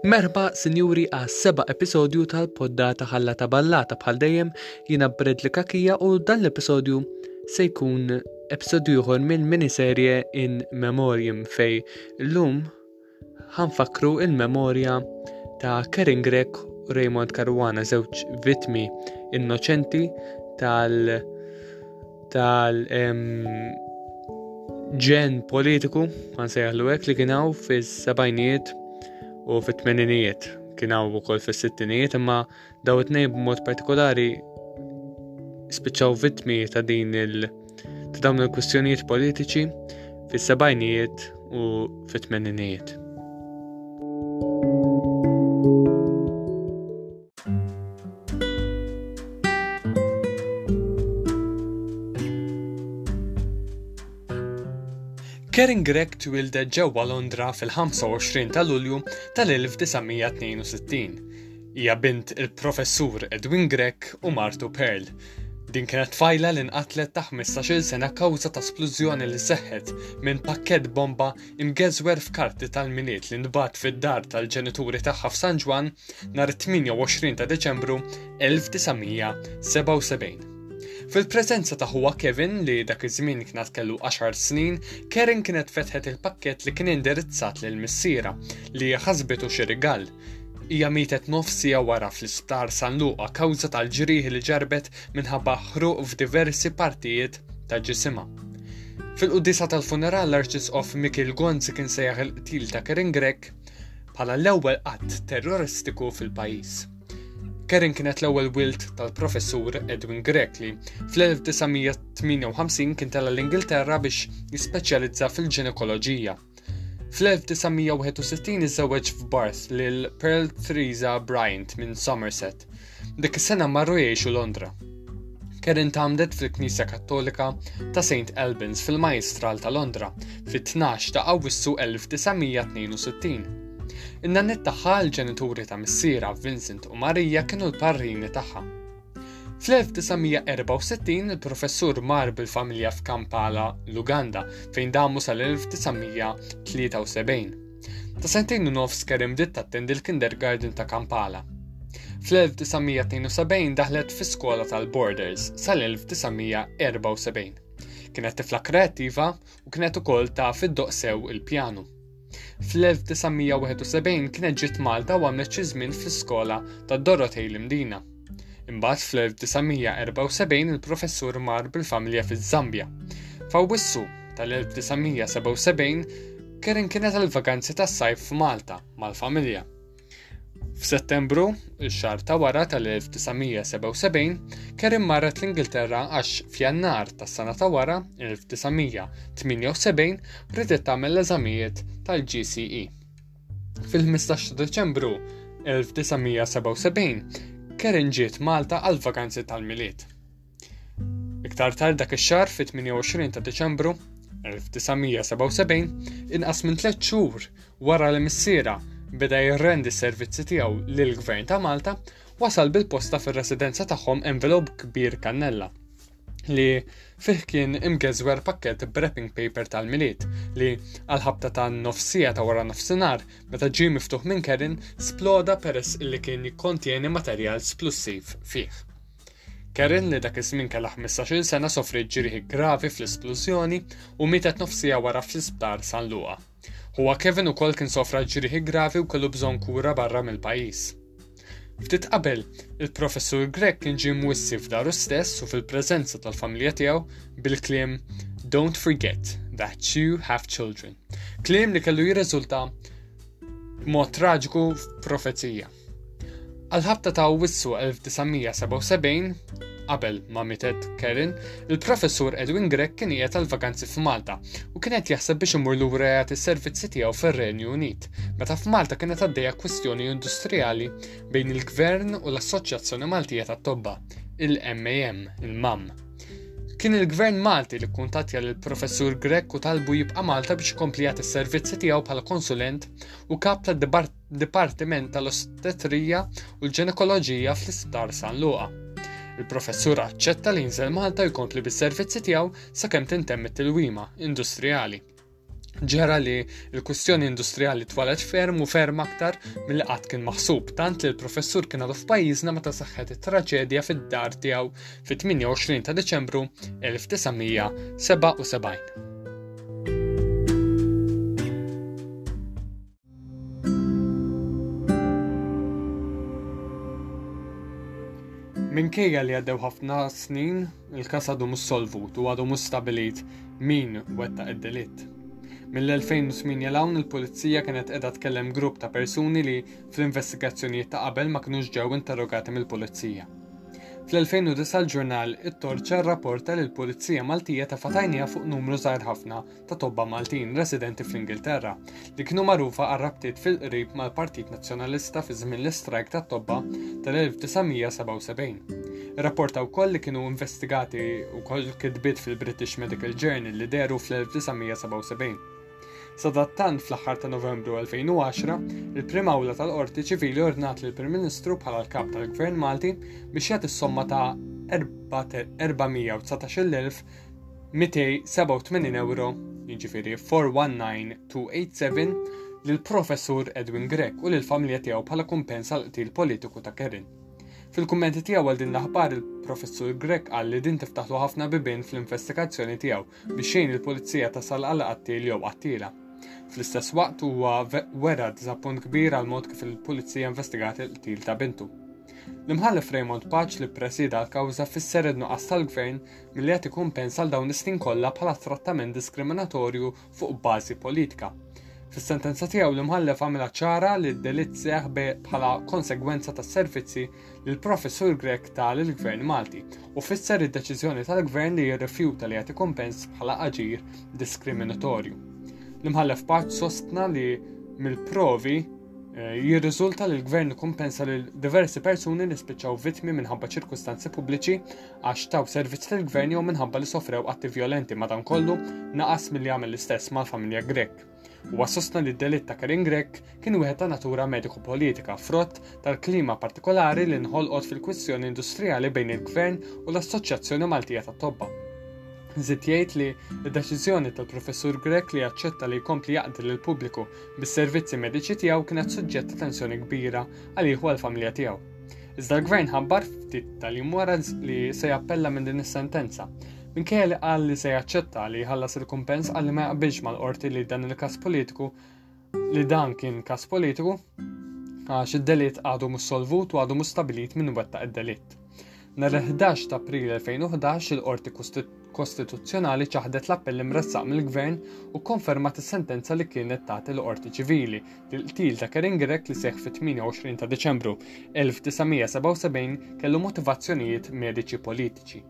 Merħba, sinjuri, għas seba episodju tal-poddata ħalla ta' ballata bħal dejjem jina Bradley Kakija u dan l-episodju se jkun episodju ieħor minn miniserje in memoriam fej l-lum Ħa nfakkru l-memorja ta' Karen Grech u Raymond Caruana, żewġ vittmi innoċenti tal- tal- ġen politiku, għan sejħlu għek, li kienaw fis-sebajnijiet u fit-tmeninijiet, kienaw u kol fis-sittinijiet, imma Daw it-tnejn b'mod partikolari spiċċaw vittmi ta' din il- ta' dawn il-kwistjonijiet politiċi fis-sebajnijiet u fit-tmeninijiet. Karen Gregg twildet ġewwa Londra fil-25 ta' Lulju tal-1962 Hija bint il-Professur Edwin Grech u martu Pearl. Din kienet tfajla li nqatlet ta' 15-il sena kawża ta' splużjoni li seħħet minn pakkett bomba imgeżwer f'karti tal-Milied li ntbagħat fid-dar tal-ġenituri tagħha f'San Ġwann nhar it-28 ta' Deċembru 1977. Fil-preżenza ta' ħuha Kevin li dak iż-żmien kien għad kellu 10 snin, Karen kienet fetħet il-pakkett li kien indirizzat lil missiera li ħasbitu xi rigal. Hija mietet nofs siegħa wara fl-Isptar San Luqa kawża tal-ġrieħi li ġarrbet minħabba ħruq f'diversi partijiet ta' ġisimha. Fil-quddiesa tal-funeral l-Arċisqof Mikiel Gonzi kien sejjaħ il-qtil ta' Karen Grech bħala l-ewwel att terroristiku fil-pajjiż. Karen kienet l-ewwel wild tal-Professur Edwin Grech li fl-1958 kien tela' l-Ingilterra biex jispeċjalizza fil-ġinekoloġija. Fl-1961 iżżewweġ f'Barth lil Pearl Theresa Bryant minn Somerset. Dik is-sena marru jgħixu Londra. Kien intgħamdet fil-Knisja Kattolika ta' St. Albans fil-Majstral ta' Londra fit-12 ta' Awwissu 1962. In-nannet tagħha l-ġenituri ta' missierha Vincent u Marija kienu l-parrini tagħha. Fl-1964 il-professur mar bil-familja f'Kampala, l-Uganda, fejn damu sal-1973. Ta' sentejn u nofs Karim bdiet tattendi l-kindergarten ta' Kampala. Fl-1972 daħlet fi skola tal-Borders sal-1974. Kienet tifla kreattiva u kienet ukoll ta' fid-doqsew il-pjanu. Fl-1971 kienet ġiet Malta u għamlet xi żmien fl-iskola ta' Dorotej l-Imdina. Imbagħad fl-1974 il-professur mar bil-familja fiż-Żambja. F'Awwissu tal-1977 Karen kienet għal vakanzi tas-sajf f'Malta mal-familja. F'Settembru, ix-xahar ta' wara tal-1977, Kerim marret l-Ingilterra għax f'Jannar tas-sena ta' wara, 1978, ridet tagħmel l-eżamijiet tal-GCE. Fil-15 ta' Deċembru 1977, Kerim ġiet Malta għal vakanzi tal-Milied. Iktar tard dak ix-xahar fit-28 ta' Diċembru 1977, inqas minn tliet xhur wara li missiera beda jirrendi s-servizzi tiegħu lill-Gvern ta' Malta, wasal bil-posta fir-residenza tagħhom envelop kbir kannella li fih kien imgeżwer pakket b'wrapping paper tal-miliet li għal-ħabta ta' nofsija ta' wara nofsinar meta ġie miftuħ minn Kerin sploda peress li kien jikkontjeni materjal splussiv fih. Karen li dak iż-żmien kellha 15-il sena sofriet ġrieħi gravi fl-isplużjoni u mietet nofsija wara fl-isptar San Luqa. Huwa Kevin ukoll kien sofra ġrieħi gravi u kellu bżonn kura barra mill-pajjiż. Ftit qabel, il-professur Greg kien ġie mwissi f'daru stess u fil-preżenza tal-familja tiegħu bil-kliem Don't forget that you have children. Kliem li kellu jirriżulta mod traġiku f'profezija. Għal-ħabta ta' Awwissu 1977, qabel ma mitet Karen, il-professur Edwin Grek kien qiegħed tal-vakanzi f'Malta u kien qed jaħseb biex imur lura jagħti s-servizzi tiegħu fir-Renju Unit, meta f'Malta kienet għaddejja kwistjoni industrijali bejn il-Gvern u l-Assoċjazzjoni Maltija tat-Tobba, il-MAM, il-MAM. Kien il-Gvern Malti li kuntattja lill professur Grek u talbu jibqa' Malta biex ikompli jagħti s-servizzi tiegħu bħala konsulent u kap tad-Dipartiment Dipartiment tal-Ostetrija u l-Ġenekoloġija fl-Isptar San Luqa. Il-professur aċċetta li jinżel Malta jkompli bis-servizzi tiegħu sakemm tintemm it-tilwima industrijali. Ġara li l-kwistjoni industrijali twalet ferm u ferm aktar mill qatt kien maħsub, tant li l-professur kien għadu f'pajjiżna meta saħħet it-traġedja fid-dar tiegħu fit-28 ta' Deċembru 1977. Minkejja li għaddew ħafna snin, il-kas għadu mhux solvut u għadu mhux stabilit min wetta id-delitt. Mill-2008 l-hawn il-Pulizija kienet qiegħda tkellem grupp ta' persuni li fl-investigazzjonijiet ta' qabel ma kinux ġew interrogati mill-Pulizija. Fl-2009 l-ġurnal It-Torċa rapporta li l-Pulizija Maltija ta' fatajnija fuq numru żgħar ħafna ta' tobba Maltin residenti fl-Ingilterra li kienu magħrufa għal rabtiet fil-qrib mal-Partit Nazzjonalista fi żmien l-istrajk tat-tobba tal-1977. Rapporta wkoll li kienu investigati wkoll kidbiet fil-British Medical Journal li deru fl-1977. Sadattant fl-aħħar ta' Novembru 2010, il-Prim Awla tal-Qorti Ċivili ordnat lill prim Ministru bħala l-Kap tal-Gvern Malti biex jagħti s-somma ta' 419,000 287 euro, jiġifieri 419287 lill-Professur Edwin Grech u lill-familja tiegħu bħala kumpens għal qtil politiku ta' Kerin. Fil-kummenti tiegħu għal din l-aħbar il-Professur Grek qal li din tiftaħlu ħafna bibien fl-investigazzjoni tiegħu biex xejn il-pulizija tasal għal qattil jew qattila. Fl-istess waqt huwa wera diżappunt kbir għal mod kif il-pulizija investigat il-qtil ta' bintu. L-imħallef Raymond Paċ li presida l-kawża fisser id-nuqqas tal-gvern li jagħti kumpens għal dawn is-snin kollha bħala trattament diskriminatorju fuq bażi politika. Fis-sentenza tiegħu l-imħallef għamilha ċara li d-delitt seħ bħala konsegwenza tas servizzi li l-professur Grek ta' l-Gvern Malti u fisser id-deċiżjoni tal-Gvern li jirrifjuta li jagħti kompens bħala aġir diskriminatorju. L-imħallef Paċ sostna li mill-provi eh, jirriżulta li l-Gvern kompensa lil diversi persuni li spiċċaw vittmi minħabba ċirkustanzi pubbliċi għax taw servizz lill-gvern jew minħabba li sofrew atti vjolenti madankollu naqas milli għamel l-istess mal-familja Grech. Huwa sostna li d-delitt ta' Karin Grech kien wieħed ta' natura mediku-politika frott tal-klima partikolari li nħolqot fil-kwistjoni industrijali bejn il-gvern u l-Assoċjazzjoni Maltija tat-Tobba. Żied jgħid li d-deċiżjoni tal-Professur Grech li jaċċetta li jkompli jaqdi lill-pubbliku bis-servizzi mediċi tiegħu kienet suġġett ta' tensjoni kbira għalih u għall-familja tiegħu. Iżda l-gvern ħabbar ftit tal-jum wara li se jappella minn din is-sentenza. Minkejja li qal li se jaċċetta li jħallas il-kumpens qal li ma jaqbilx mal-qorti li dan il-każ politiku li dan kien każ politiku għax id-delitt għadu mhux solvut u għadu mhux stabilit minn wettaq id-delitt. Nhar il-11 t'April 2011 il-Qorti Kostituzzjonali ċaħdet l-appell imressaq mill-Gvern u kkonfermat is-sentenza li kienet tat il-Qorti Ċivili li l-qtil ta' Karen Grech li seħħ fit-28 ta' Diċembru 1977 kellu motivazzjonijiet mediċi politiċi.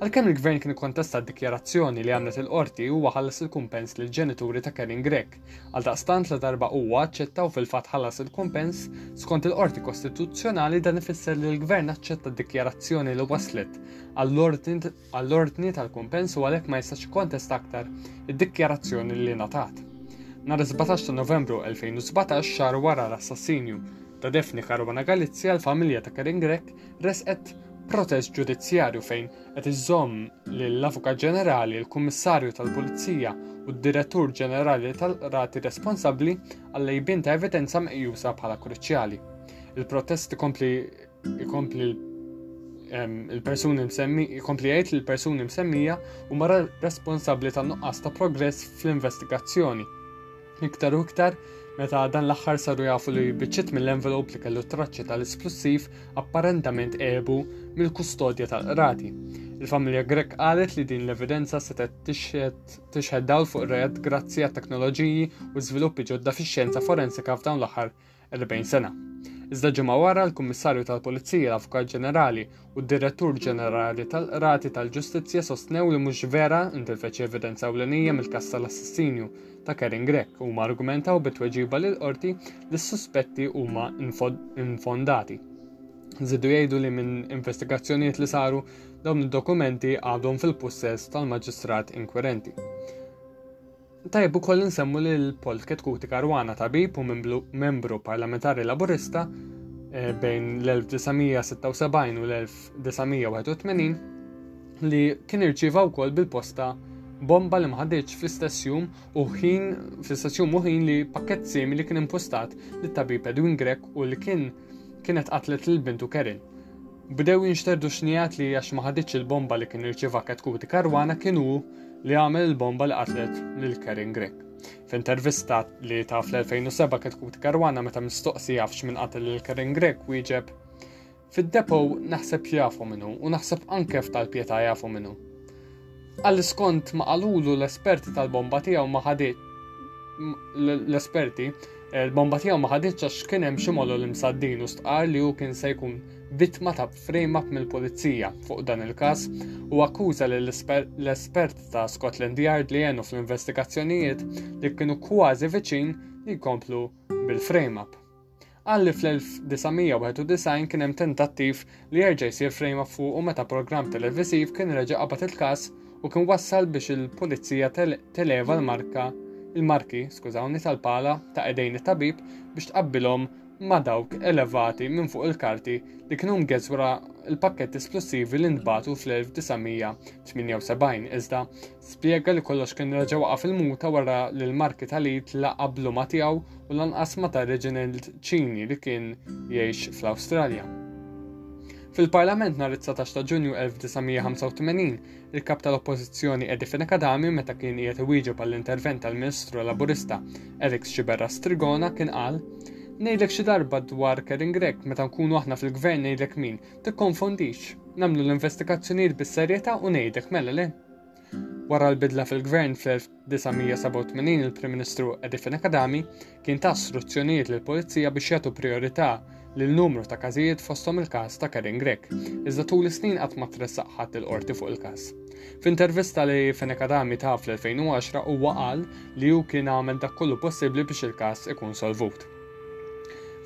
Għalkemm il-Gvern kien ikkontesta d-dikjarazzjoni li għamlet il-Qorti huwa ħallas il-kumpens lill-ġenituri ta' Karen Grech Għaldaqstant ladarba huwa aċċetta u fil-fatt ħallas il-kumpens, skont il-Qorti Kostituzzjonali dan ifisser li l-Gvern aċċetta d-dikjarazzjoni li waslet għall-ordni tal-kumpens u għalhekk ma jistax ikkontesta aktar id-dikjarazzjoni li ngħatat. Nhar 17 ta' Novembru 2017 xahar wara l-assassinju ta' Daphne Caruana Galizia l-familja ta' Karen Grech resqet protest ġudizzjarju fejn qed iżżomm lill-Avukat Ġenerali, il-Kummissarju tal-Pulizija u d-Direttur Ġenerali tal-Qrati responsabbli għall-lejbien ta' evidenza meqjusa bħala kruċjali. Il-protest ikompli ikompli il-persuni msemmi, ikompli jgħid li l-persuni msemmija huma responsabbli tan-nuqqas ta' progress fl-investigazzjoni. Iktar u iktar, meta dan l-aħħar saru jafu li biċċiet mill-envelop li kellu traċċi tal-isplussiv apparentament għebu mill-kustodja tal-qrati. Il-familja Grek qalet li din l-evidenza setgħet tixħed dawl fuq reat grazzi għat teknoloġiji u żviluppi ġodda fix-xjenza forensika f'dawn l-aħħar 40 sena. Iżda ġimgħa wara l-Kummissarju tal-Pulizija, l-Avukat Ġenerali u d-Direttur Ġenerali tal-Qrati tal-Ġustizzja sostnew li mhux vera intilfet xi evidenza ewlenija mill-każ tal-assassinju ta' Karen Grech huma argumentaw bit-tweġiba lill-Qorti li s-suspetti huma infondati. Żidu jgħidu li minn investigazzjonijiet li saru dawn id-dokumenti għadhom fil-pussess tal-maġistrat inkwerenti. Tajjeb ukoll insemmu lil Paul Ketkuti Karwana tabib u membru parlamentari Laburista eh, bejn l-1976 u l-1981 li kien irċieva wkoll bil-posta bomba li maħadiċ fl-istess jum u ħin fl-istess jum u ħin li pakket simi li kien impostat lit tabib Edwin Grek u li kien kienet qatlet lil bintu Kerin. Bdew jinxterdu xnigħat li għax ma ħaditx il-bomba li kien irċieva Ketkuti Caruana kien hu li għamel il-bomba li qatlet lil Karen Grech. F'intervista li ta' fl-2007 Ketkuti Caruana meta mistoqsi jafx minn qatel lil Karen Grech wieġeb Fid-depo naħseb jafu minnu u naħseb anke f'tal-pjeta jafu minnu. Għaliex skont ma qalulu l-esperti tal-bomba tiegħu ma ħadit l-esperti l-bomba tiegħu ma ħaditx għax kien hemm xi molol imsaddin u stqarr li hu kien se jkun vittma ta' frame up mill-pulizija fuq dan il-każ u akkuża li l-esperti ta' Scotland Yard li għenu fl-investigazzjonijiet li kienu kważi viċin li jkomplu bil-frame up. Qal li fl-1991 kien hemm tentattiv li jerġa' jsir frame up fuqu meta programm televisiv kien reġa' qabad il-każ u kien wassal biex il-pulizija televa l-marka il-marki, skużawni, tal-pala ta' edejn it-tabib biex tqabbilhom ma' dawk elevati minn fuq il-karti li kienu mgeżwra l-pakketti splussivi li ntbagħtu fl-1978 iżda Spjega li kollox kien reġa' waqa' fil-muta wara li l-marki tal-id la qablu ma' tiegħu u lanqas ma' ta' Reginald Cini li kien jgħix fl-Awstralja. Fil-Parlament nhar 19 ta' Ġunju 1985, il-kap tal-Oppożizzjoni Eddie Fenekadami meta kien qiegħed iwieġeb għall-intervent tal-Ministru Laburista Alex Xiberra Strigona kien qal Ngħidlek xi darba dwar Kering Grek meta nkunu aħna fil-gvern ngħidlek min, tikkonfondix. Nagħmlu l-investigazzjonijiet bis-serjetà u ngħidlek mela le. Wara l-bidla fil-gvern fl-1987 il-Prim Ministru Edifin Kadami kien ta' struzzjonijiet lill pulizija biex jagħtu priorità lil numru ta' każijiet fosthom il-każ ta' Karen Grech, iżda tul is-snin qatt ma tressaq ħadd il-qorti fuq il-każ. F'intervista li Fene Kadami ta' fl-2010 huwa qal li hu kien għamel dak kollu possibbli biex il-każ ikun solvut.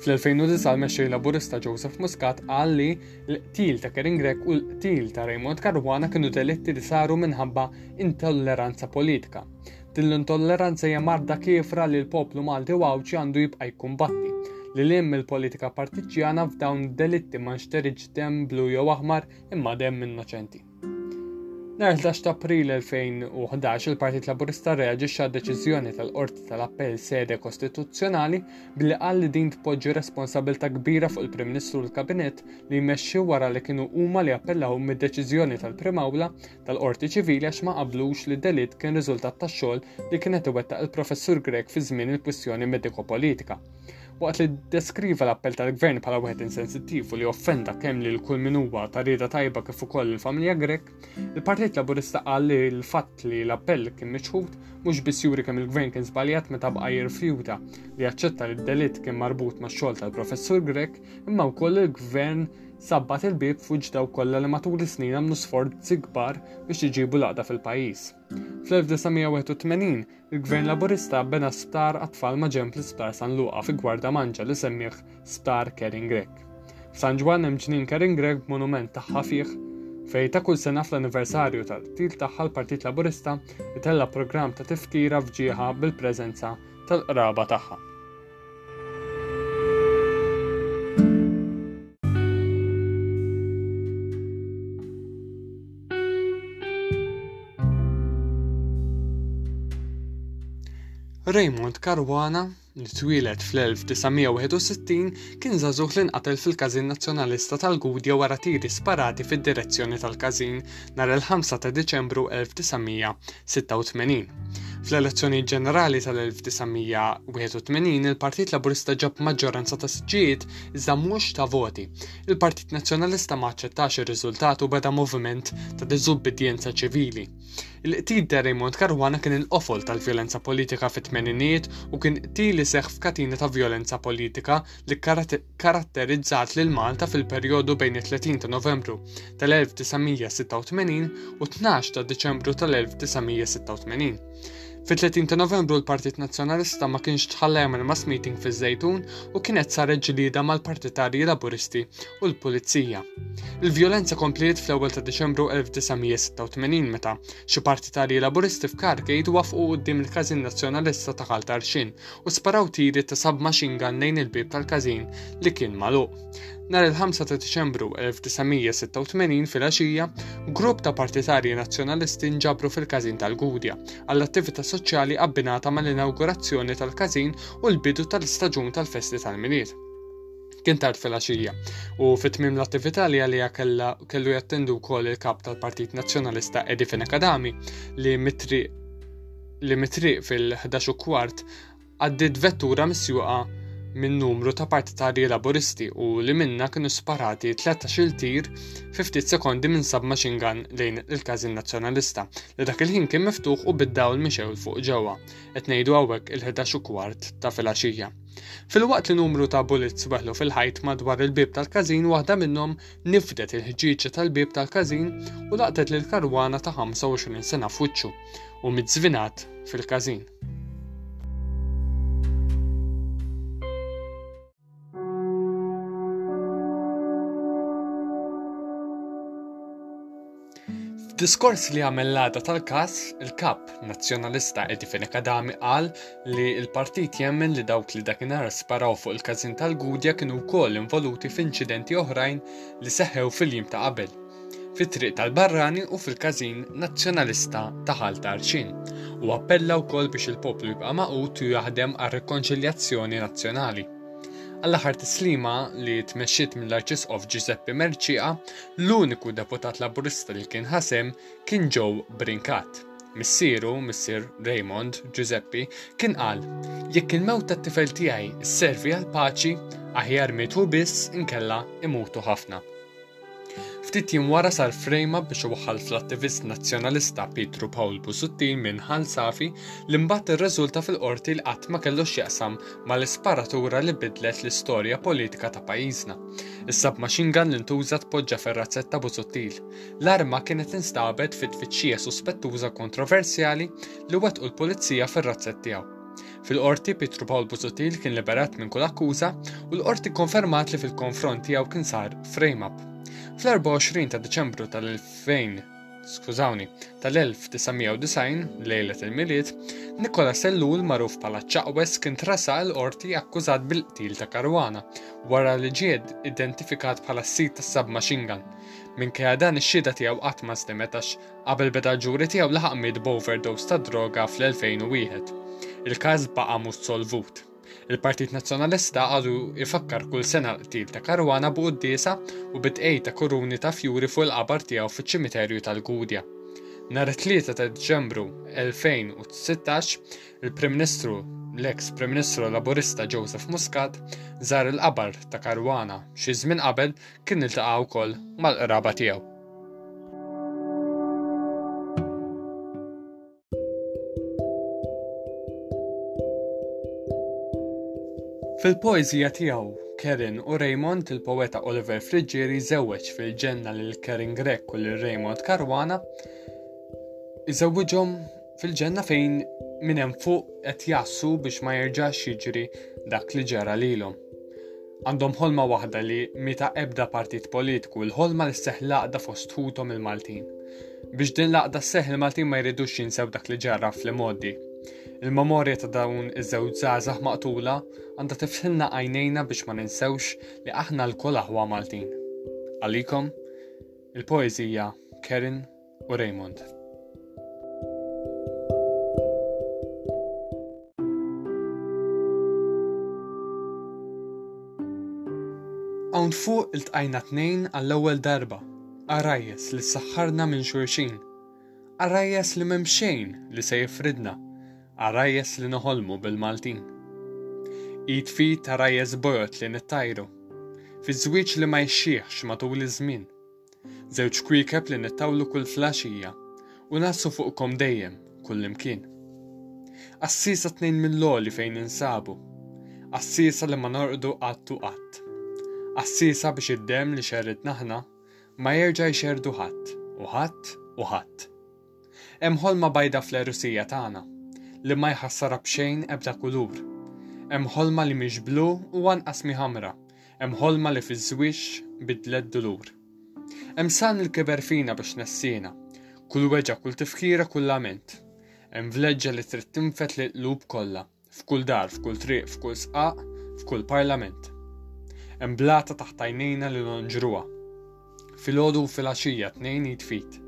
Fl-2009 l-mexxej Laburista Joseph Muscat qal li L-qtil ta' Karen Grech u l-qtil ta' Raymond Caruana kienu delitti li saru minħabba intolleranza politika. Din l-intolleranza hija marda kiefra li l-poplu Malti u Għawdxi għandu jibqa' jikkumbatti. Li liem mill-politika partiġġjana f'dawn id-delitti ma nxteriġ demm blu jew aħmar imma demm innoċenti. Nhar 11 ta' April 2011 il-Partit Laburista reaġixxa għad-deċiżjoni tal-Qorti tal-Appell sede kostituzzjonali billi qal li din tpoġġi responsabilità kbira fuq il-Prim Ministru u l-Kabinett li jmexxi wara li kienu huma li appellaw mid-deċiżjoni tal-Prim Awla tal-Qorti Ċivili għax ma qablux li d-delitt kien riżultat tax-xogħol li kien qed iwettaq il-Professur Grech fi żmien il-kwistjoni mediko-politika. Waqt li deskriva l-appell tal-gvern bħala wieħed insensittiv u li offenda kemm lil kull min huwa ta' rieda tajba kif ukoll il-familja Grek, il-Partit Laburista qal li l-fatt li l-appell kien miċħud mhux biss juri kemm il-gvern kien żbaljat meta bqa' jirrifjuta li jaċċetta li d-delitt kien marbut max-xogħol tal-professur Grek, imma wkoll il-gvern sabbat il-bieb f'wiġġ dawk kollha li matul is-snin għamlu sforzi kbar biex iġibu l-għaqda fil-pajjiż. Fl-1981, il-Gvern Laburista bena sptar għat-tfal maġenb l-Isptar San Luqa fi Gwarda Manġa li semmieh Sptar Karen Grech. F'San Ġwann hemm ġnien Karen Grech b'monument tagħha fih fejn ta' kull sena fl-anniversarju tal-qtil tagħha l-Partit Laburista jtella' programm ta' tifkira f'ġieħha bil-preżenza tal-qraba tagħha. Raymond Caruana, li twieled fl-1961, kien żagħżugħ li nqatel fil-każin nazzjonalista tal-Gudja wara tiri sparati fid-direzzjoni tal-każin nhar il-5 ta' Diċembru 1986. Fl-elezzjoni ġenerali tal-1981 il-Partit Laburista ġab maġġoranza ta' siġġijiet iżda mhux ta' voti. Il-Partit Nazzjonalista ma aċċettax ir-riżultat u beda moviment ta' diżubbidjenza ċivili. Il-qtil ta' Raymond Caruana kien il-qofol tal-vjolenza politika fit-tmeninijiet u kien qtil li seħħ f'katina ta' vjolenza politika li kkaratterizzat lil Malta fil-perjodu bejn it-30 ta' Novembru tal-1986 u 12 ta' Diċembru tal-1986. Fit-30 ta' Novembru l-Partit Nazzjonalista ma kienx tħalla jagħmel mass meeting fiż-Żejtun u kienet saret ġlieda mal-partitarji Laburisti u l-Pulizija. Il-vjolenza kompliet fl-ewwel ta' Diċembru 1986 meta xi partitarji Laburisti f'Karkejt wafqu quddiem il-Każin Nazzjonalista ta' Kaltarxin u sparaw tiri ta' submachine gun lejn il-bieb tal-każin li kien magħluq. Nhar il-5 ta' Diċembru 1986 fil-għaxija, grupp ta' partitarji nazzjonalisti nġabru fil-każin tal-Gudja għall-attività soċjali abbinata mal-inawgurazzjoni tal-każin u l-bidu tal-istaġun tal-festi tal-Milied. Kien tard fil-għaxija u fit-tmiem l-attività li għalija kellu jattendu wkoll il-kap tal-Partit Nazzjonalista Edi Fenekadami li mitri li mit-triq fil-11 u kwart għaddiet vettura misjuqa minn numru ta' partitarji laburisti u li minna kienu sparati 13 tir fi ftit sekondi minn sab machine gun lejn il-każin nazzjonalista li dak il-ħin kien miftuħ u bid-dawl mixew fuq ġewwa. Qed ngħidu hawnhekk il-11 u kwart ta' filgħaxija. Filwaqt li numru ta' bullets weħlu fil-ħajt madwar il-bib tal-każin waħda minnhom nifdet il-ħġieġa tal-bib tal-każin u laqtet lil karwana ta' 25 sena f'wiċċu. u mizzvinat fil-każin. Diskors li għamel l-għada tal-kas, il-kap nazjonalista Edi Fenekadami qal li il-partit jemmen li dawk li dakinhar sparaw fuq il-kazin tal-Gudja kienu wkoll involuti f'inċidenti oħrajn li seħew fil-jim ta' qabel. fit-Triq tal-Barrani u fil-Każin Nazzjonalista ta' Ħal Tarxien, u appella wkoll biex il-poplu jibqa' magħqud u jaħdem għar-rikonċiljazzjoni nazzjonali. Għall-aħħar tislima li tmexxiet mill-Arċisqof Ġużeppi Merċieqa, l-uniku deputat Laburista li kien ħasem kien Joe Brincat. Missieru, Missier Raymond Ġużeppi, kien qal, Jekk il-mewt tat-tifel tiegħi sservi għall-paċi, aħjar mietu biss inkella imutu ħafna. Ftit jiem wara sar frejma biex iwaħħal fl-attivist Nazzjonalista Pietru Pawl Busuttil minn Ħal Safi li mbagħad irriżulta fil-Qorti li qatt ma kellu x'jaqsam mal-isparatura li bidlet l-istorja politika ta' pajjiżna. Is-submachine gun li ntuża tpoġġa fir-razzett ta' Busuttil. L-arma kienet instabet fi tfittxija suspettuża kontroversjali li wettqu l-Pulizija fir-razzett tiegħu. Fil-qorti, Pietru Pawl Busuttil kien liberat minn kull akkuża u l-qorti kkonfermat li fil-konfront tiegħu kien sar frame-up. Fl-24 ta' Diċembru tal-2000 skużawni, tal-1990, lejlet il-Milied, Nikola Sellul magħruf bħala Ċaqwes kien trasa l qorti akkużat bil-qtil ta' Karwana wara li ġie identifikat bħala s-sid tas-submachine gun. Minkejja dan ix-xhieda tiegħu qatt ma sdemet għax Qabel beda l-ġuri tiegħu laħaq miet b'overdose tad-droga fl-2001. Il-każ baqa' mhux solvut. Il-Partit Nazzjonalista għadu jfakkar kull sena l-qtil ta' Caruana b'quddiesa u bi tqegħid ta' kuruni ta' fjuri fuq il-qabar tiegħu fiċ-ċimiterju tal-Gudja. Nhar it-Tlieta ta' Diċembru 2016, il-Prim Ministru l-eks Prim Ministru Laburista Joseph Muscat żar il-qabar ta' Caruana xi żmien qabel kien iltaqa' wkoll mal-qraba tiegħu. Fil-poeżija tiegħu, Karen u Raymond il-poeta Oliver Friggieri żewweġ fil-ġenna lil Karen Grek u lil Raymond Karwana iżewwiġhom fil-ġenna fejn minn hemm fuq qed jassu biex ma jerġax jiġri dak li ġara lilhom. Għandhom ħolma waħda li mi ta' ebda partit politiku, l-ħolma li seħ laqda fost ħutom il-Maltin. Biex din laqda seħ il-Maltin ma jridux jinsew dak li ġarra fl-imoddi. Il-memorja ta' dawn iż-żewġ żgħażagħ maqtula għandha tiftilna għajnejna biex ma ninsewx li aħna l-kol aħwa Maltin. Għalikom, il-poeżija Karen u Raymond. Hawn fuq iltqajna tnejn għall-ewwel darba, għarajjes li saħħarna minn xulxin, għarajjes li m'hemm xejn li se jifridna, għarajjes li noħolmu bil-Maltin. Id fit għarajjes bojot li nittajru, fi żwieġ li ma jxieħx matul iż-żmien, Żewġ kwiekeb li nittawlu kull flgħaxija u ngħassu fuqkom dejjem, kullimkien. Qassiesa tnejn mill-għoli fejn ninsabu. Qassiesa li ma norqdu qatt u qatt. Qassiesa biex id-demm li xerridna aħna ma jerġa' jxerrdu ħadd, u ħadd, u ħadd. Hemm ħolma bajda fl-għerusija tagħna, li ma jħassarha b'xejn ebda kulur. Hemm ħolma li mhix blu u anqas m'hi ħamra, hemm ħolma li fiż-żwieġ bidlet dulur. Hemm salm li kiber fina biex nessiena, kull weġgħa, kull tifkira, kull lament. Hemm vleġġa li trid tinfed lill-qlub kollha. F'kull dar, f'kull triq, f'kull sqaq, f'kull parlament. Hemm blata taħt għajnejna li nonġruha. Filgħodu u filgħaxija tnejn jitfit.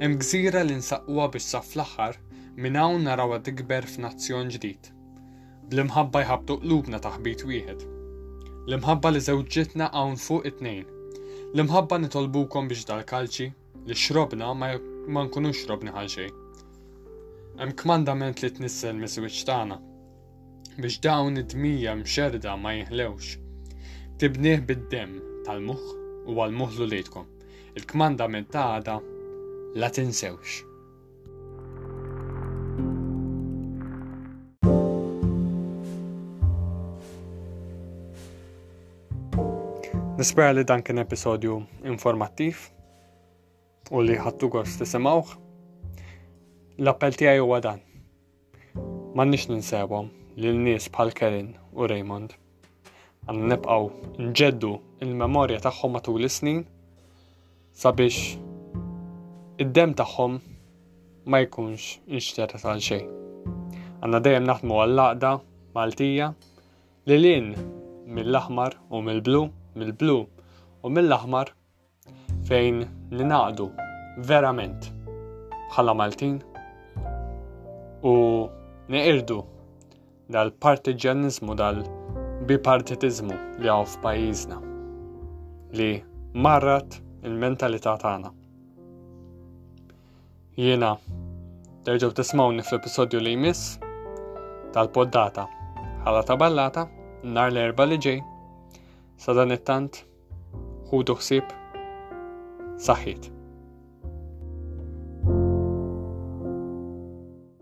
Hemm gżira li nsaqquha biex sa fl-aħħar minn hawn narawha tikber f'nazzjon ġdid. Bl-imħabba jħabbtu qlubna taħbit wieħed. L-imħabba li żewġitna hawn fuq it-tnejn. L-imħabba nitolbukom biex dal-kalċi li xrobna ma nkunux xrobni ħal xejn. Hemm kmandament li tnissel mis-switch tagħna biex dawn id-dmija mxerda ma jinħlewx. Tibnieh bid-dem tal-muħ u għal-muħ l-ulidkom. Il-kmandament ta' għada la tinsewx. Nispera li dan kien episodju informattiv u li ħattu gost tisimgħuh. L-appell tiegħi huwa dan. M'għandniex ninsewhom lil nies bħal Kerin u Raymond. Għandna nibqgħu nġeddu il-memorja tagħhom matul is-snin sabiex id-dem tagħhom ma jkunx inxteret għal xejn. Għanna dejjem naħdmu għall-laqda Maltija Lil hinn mill-aħmar u mill-blu, mill-blu u mill-aħmar fejn ninaqdu verament bħala Maltin u neqirdu dal-partiġjanizmu dal-bipartitizmu li għaw f'pajjiżna li marrat il-mentalità tagħna. Jiena, terġgħu tismawni fl-episodju li jmiss tal-poddata ħala ta' ballata nar l-erba li ġej. Sadan it-tant, ħudu ħsieb, saħħit.